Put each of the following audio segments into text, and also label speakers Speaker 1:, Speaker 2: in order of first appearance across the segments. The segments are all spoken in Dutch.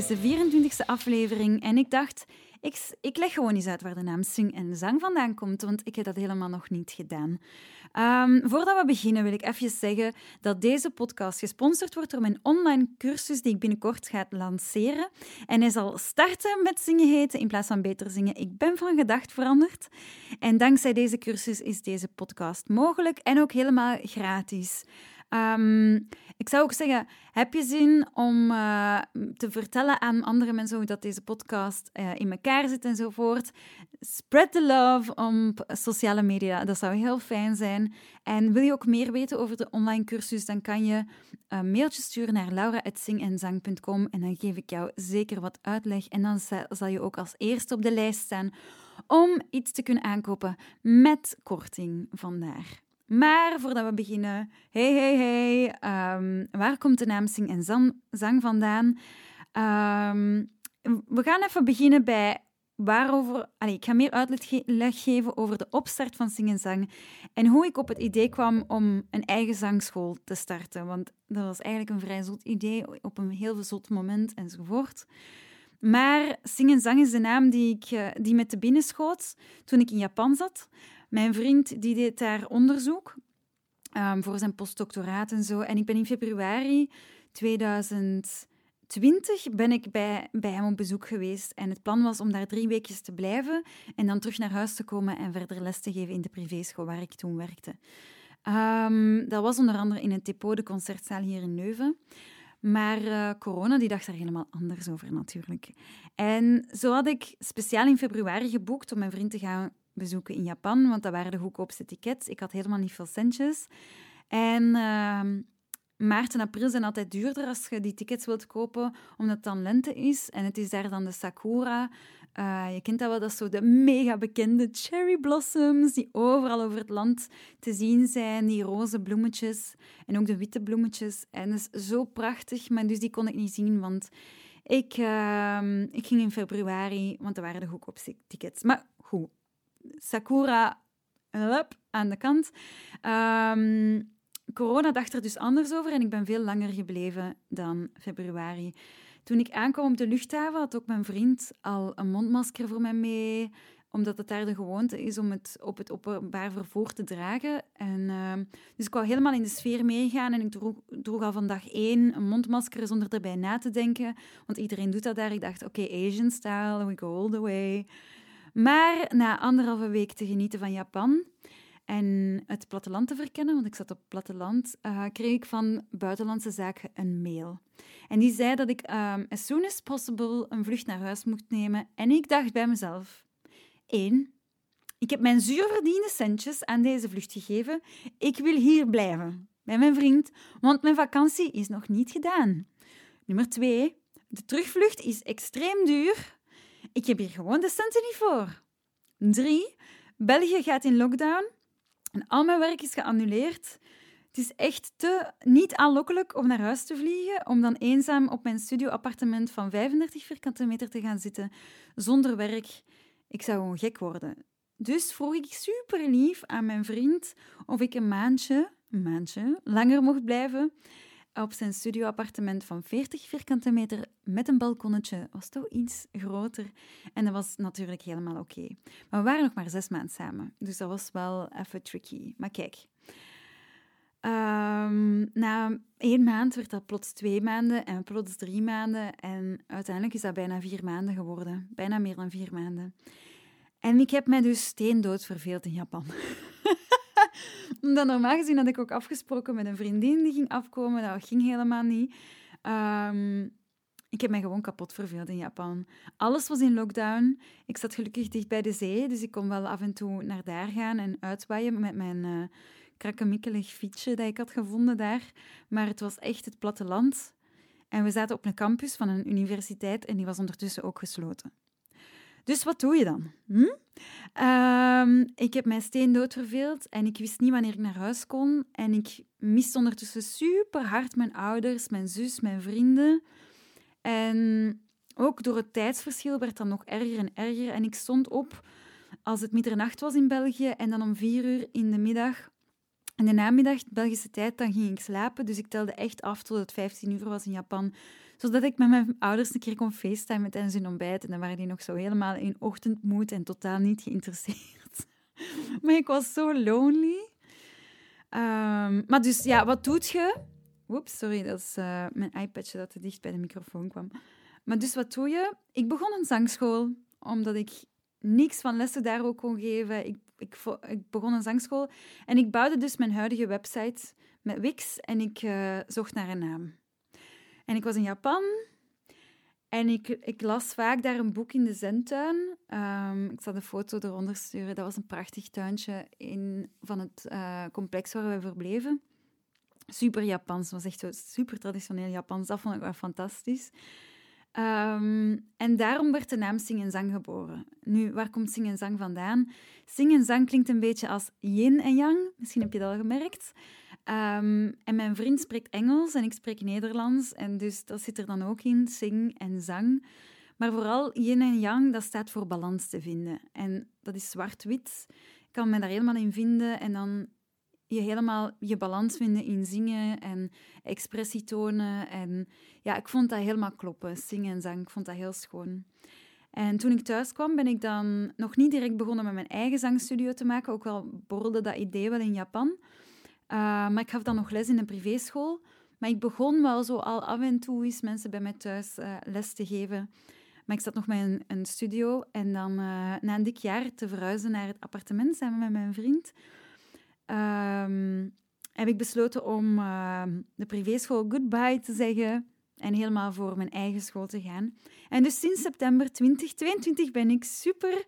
Speaker 1: Is de 24e aflevering en ik dacht, ik, ik leg gewoon eens uit waar de naam Sing en Zang vandaan komt, want ik heb dat helemaal nog niet gedaan. Um, voordat we beginnen wil ik even zeggen dat deze podcast gesponsord wordt door mijn online cursus die ik binnenkort ga lanceren. En hij zal starten met zingen heten in plaats van beter zingen. Ik ben van gedacht veranderd. En dankzij deze cursus is deze podcast mogelijk en ook helemaal gratis. Um, ik zou ook zeggen, heb je zin om uh, te vertellen aan andere mensen hoe dat deze podcast uh, in elkaar zit enzovoort? Spread the love op sociale media, dat zou heel fijn zijn. En wil je ook meer weten over de online cursus, dan kan je een mailtje sturen naar laura.zingenzang.com en dan geef ik jou zeker wat uitleg. En dan zal je ook als eerste op de lijst staan om iets te kunnen aankopen met korting vandaar. Maar voordat we beginnen, hey, hey, hey, um, waar komt de naam Sing en Zang vandaan? Um, we gaan even beginnen bij waarover... Allez, ik ga meer uitleg geven over de opstart van Sing en Zang en hoe ik op het idee kwam om een eigen zangschool te starten. Want dat was eigenlijk een vrij zot idee, op een heel zot moment enzovoort. Maar Sing en Zang is de naam die, ik, eh, die me te binnen schoot toen ik in Japan zat. Mijn vriend die deed daar onderzoek um, voor zijn postdoctoraat en zo. En ik ben in februari 2020 ben ik bij, bij hem op bezoek geweest. En het plan was om daar drie weken te blijven en dan terug naar huis te komen en verder les te geven in de privéschool waar ik toen werkte. Um, dat was onder andere in het Depot, de concertzaal hier in Leuven. Maar uh, corona die dacht daar helemaal anders over natuurlijk. En zo had ik speciaal in februari geboekt om mijn vriend te gaan bezoeken in Japan, want dat waren de goedkoopste tickets. Ik had helemaal niet veel centjes. En uh, maart en april zijn altijd duurder als je die tickets wilt kopen, omdat het dan lente is. En het is daar dan de sakura. Uh, je kent dat wel, dat is zo de mega bekende cherry blossoms die overal over het land te zien zijn. Die roze bloemetjes en ook de witte bloemetjes. En dat is zo prachtig, maar dus die kon ik niet zien, want ik, uh, ik ging in februari, want dat waren de goedkoopste tickets. Maar goed, Sakura up, aan de kant. Um, corona dacht er dus anders over en ik ben veel langer gebleven dan februari. Toen ik aankwam op de luchthaven had ook mijn vriend al een mondmasker voor mij mee, omdat het daar de gewoonte is om het op het openbaar vervoer te dragen. En, uh, dus ik wou helemaal in de sfeer meegaan en ik droeg, al van dag één een mondmasker zonder erbij na te denken, want iedereen doet dat daar. Ik dacht, oké, Asian style, we go all the way. Maar na anderhalve week te genieten van Japan en het platteland te verkennen, want ik zat op platteland, uh, kreeg ik van Buitenlandse Zaken een mail. En die zei dat ik um, as soon as possible een vlucht naar huis moest nemen. En ik dacht bij mezelf: één, ik heb mijn zuurverdiende centjes aan deze vlucht gegeven. Ik wil hier blijven, bij mijn vriend, want mijn vakantie is nog niet gedaan. Nummer twee, de terugvlucht is extreem duur ik heb hier gewoon de centen niet voor. 3. België gaat in lockdown en al mijn werk is geannuleerd. Het is echt te niet aanlokkelijk om naar huis te vliegen, om dan eenzaam op mijn studioappartement van 35 vierkante meter te gaan zitten, zonder werk. Ik zou gewoon gek worden. Dus vroeg ik super lief aan mijn vriend of ik een maandje, een maandje langer mocht blijven op zijn studioappartement van 40 vierkante meter met een balkonnetje. was toch iets groter. En dat was natuurlijk helemaal oké. Maar we waren nog maar zes maanden samen. Dus dat was wel even tricky. Maar kijk. Um, na één maand werd dat plots twee maanden en plots drie maanden. En uiteindelijk is dat bijna vier maanden geworden. Bijna meer dan vier maanden. En ik heb mij dus steendood verveeld in Japan. Omdat normaal gezien had ik ook afgesproken met een vriendin die ging afkomen. Dat ging helemaal niet. Um, ik heb mij gewoon kapot verveeld in Japan. Alles was in lockdown. Ik zat gelukkig dicht bij de zee, dus ik kon wel af en toe naar daar gaan en uitwaaien met mijn uh, krakkemikkelig fietsje dat ik had gevonden daar. Maar het was echt het platteland. En we zaten op een campus van een universiteit en die was ondertussen ook gesloten. Dus wat doe je dan? Hm? Ehm, ik heb mij steendood verveeld en ik wist niet wanneer ik naar huis kon. En ik miste ondertussen super hard mijn ouders, mijn zus, mijn vrienden. En
Speaker 2: ook door het tijdsverschil werd dat nog erger en erger. En ik stond op als het middernacht was in België en dan om vier uur in de middag in de namiddag, Belgische tijd, dan ging ik slapen. Dus ik telde echt af tot het 15 uur was in Japan. Zodat ik met mijn ouders een keer kon facetimen tijdens hun ontbijt. En dan waren die nog zo helemaal in ochtendmoed en totaal niet geïnteresseerd. maar ik was zo lonely. Um, maar dus, ja, wat doet je? Oeps, sorry, dat is uh, mijn iPadje dat te dicht bij de microfoon kwam. Maar dus, wat doe je? Ik begon een zangschool, omdat ik niks van lessen daar ook kon geven. Ik, ik, ik begon een zangschool en ik bouwde dus mijn huidige website met Wix en ik uh, zocht naar een naam. En ik was in Japan en ik, ik las vaak daar een boek in de zentuin. Um, ik zal de foto eronder sturen. Dat was een prachtig tuintje in, van het uh, complex waar we verbleven. Super Japans, was echt super traditioneel Japans. Dat vond ik wel fantastisch. Um, en daarom werd de naam Sing en Zang geboren. Nu, waar komt Sing en Zang vandaan? Sing en Zang klinkt een beetje als yin en yang. Misschien heb je dat al gemerkt. Um, en mijn vriend spreekt Engels en ik spreek Nederlands. En dus dat zit er dan ook in, Sing en Zang. Maar vooral yin en yang, dat staat voor balans te vinden. En dat is zwart-wit. Ik kan me daar helemaal in vinden. En dan je helemaal je balans vinden in zingen en expressie tonen. En ja, ik vond dat helemaal kloppen, zingen en zang. Ik vond dat heel schoon. En toen ik thuis kwam, ben ik dan nog niet direct begonnen met mijn eigen zangstudio te maken. Ook al borrelde dat idee wel in Japan. Uh, maar ik gaf dan nog les in een privéschool. Maar ik begon wel zo al af en toe eens mensen bij mij thuis uh, les te geven. Maar ik zat nog met een, studio. En dan uh, na een dik jaar te verhuizen naar het appartement samen met mijn vriend um, heb ik besloten om uh, de privéschool goodbye te zeggen en helemaal voor mijn eigen school te gaan. En dus sinds september 2022 ben ik super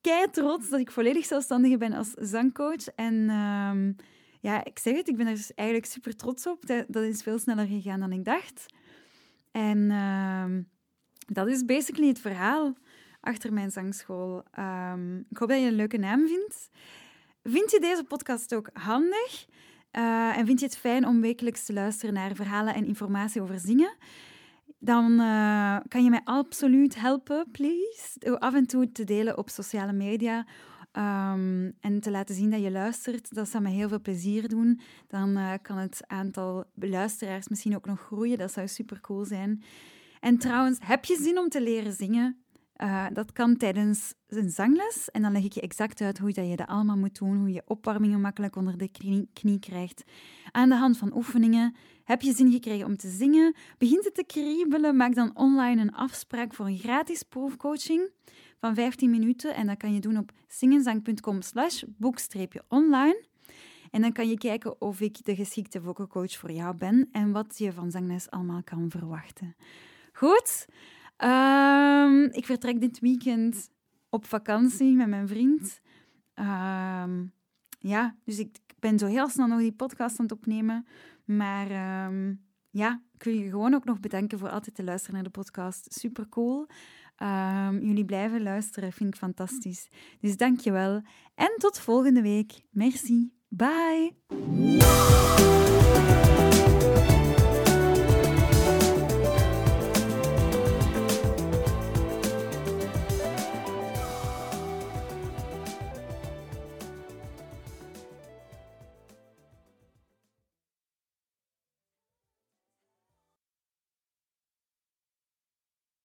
Speaker 2: kei trots dat ik volledig zelfstandige ben als zangcoach. En um, ja, ik zeg het, ik ben er dus eigenlijk super trots op. Dat, is veel sneller gegaan dan ik dacht. En dat is basically het verhaal achter mijn zangschool. Ik hoop dat je een leuke naam vindt. Vind je deze podcast ook handig? Uh, en vind je het fijn om wekelijks te luisteren naar verhalen en informatie over zingen? Dan uh, kan je mij absoluut helpen, please. Door af en toe te delen op sociale media. Um, en te laten zien dat je luistert. Dat zou me heel veel plezier doen. Dan uh, kan het aantal luisteraars misschien ook nog groeien. Dat zou super cool zijn. En trouwens, heb je zin om te leren zingen? Uh, dat kan tijdens een zangles en dan leg ik je exact uit hoe je dat allemaal moet doen, hoe je opwarmingen makkelijk onder de knie, krijgt. Aan de hand van oefeningen. Heb je zin gekregen om te zingen? Begint het te kriebelen? Maak dan online een afspraak voor een gratis proefcoaching van 15 minuten. En dat kan je doen op zingenzang.com slash boekstreepje-online. En dan kan je kijken of ik de geschikte vocalcoach voor jou ben en wat je van zangles allemaal kan verwachten. Goed? Um, ik vertrek dit weekend op vakantie met mijn vriend. Um, ja, dus ik ben zo heel snel nog die podcast aan het opnemen. Maar um, ja, wil je gewoon ook nog bedanken voor altijd te luisteren naar de podcast. Super cool. jullie blijven luisteren, vind ik fantastisch. Dus dank je wel. En tot volgende week. Merci. Bye.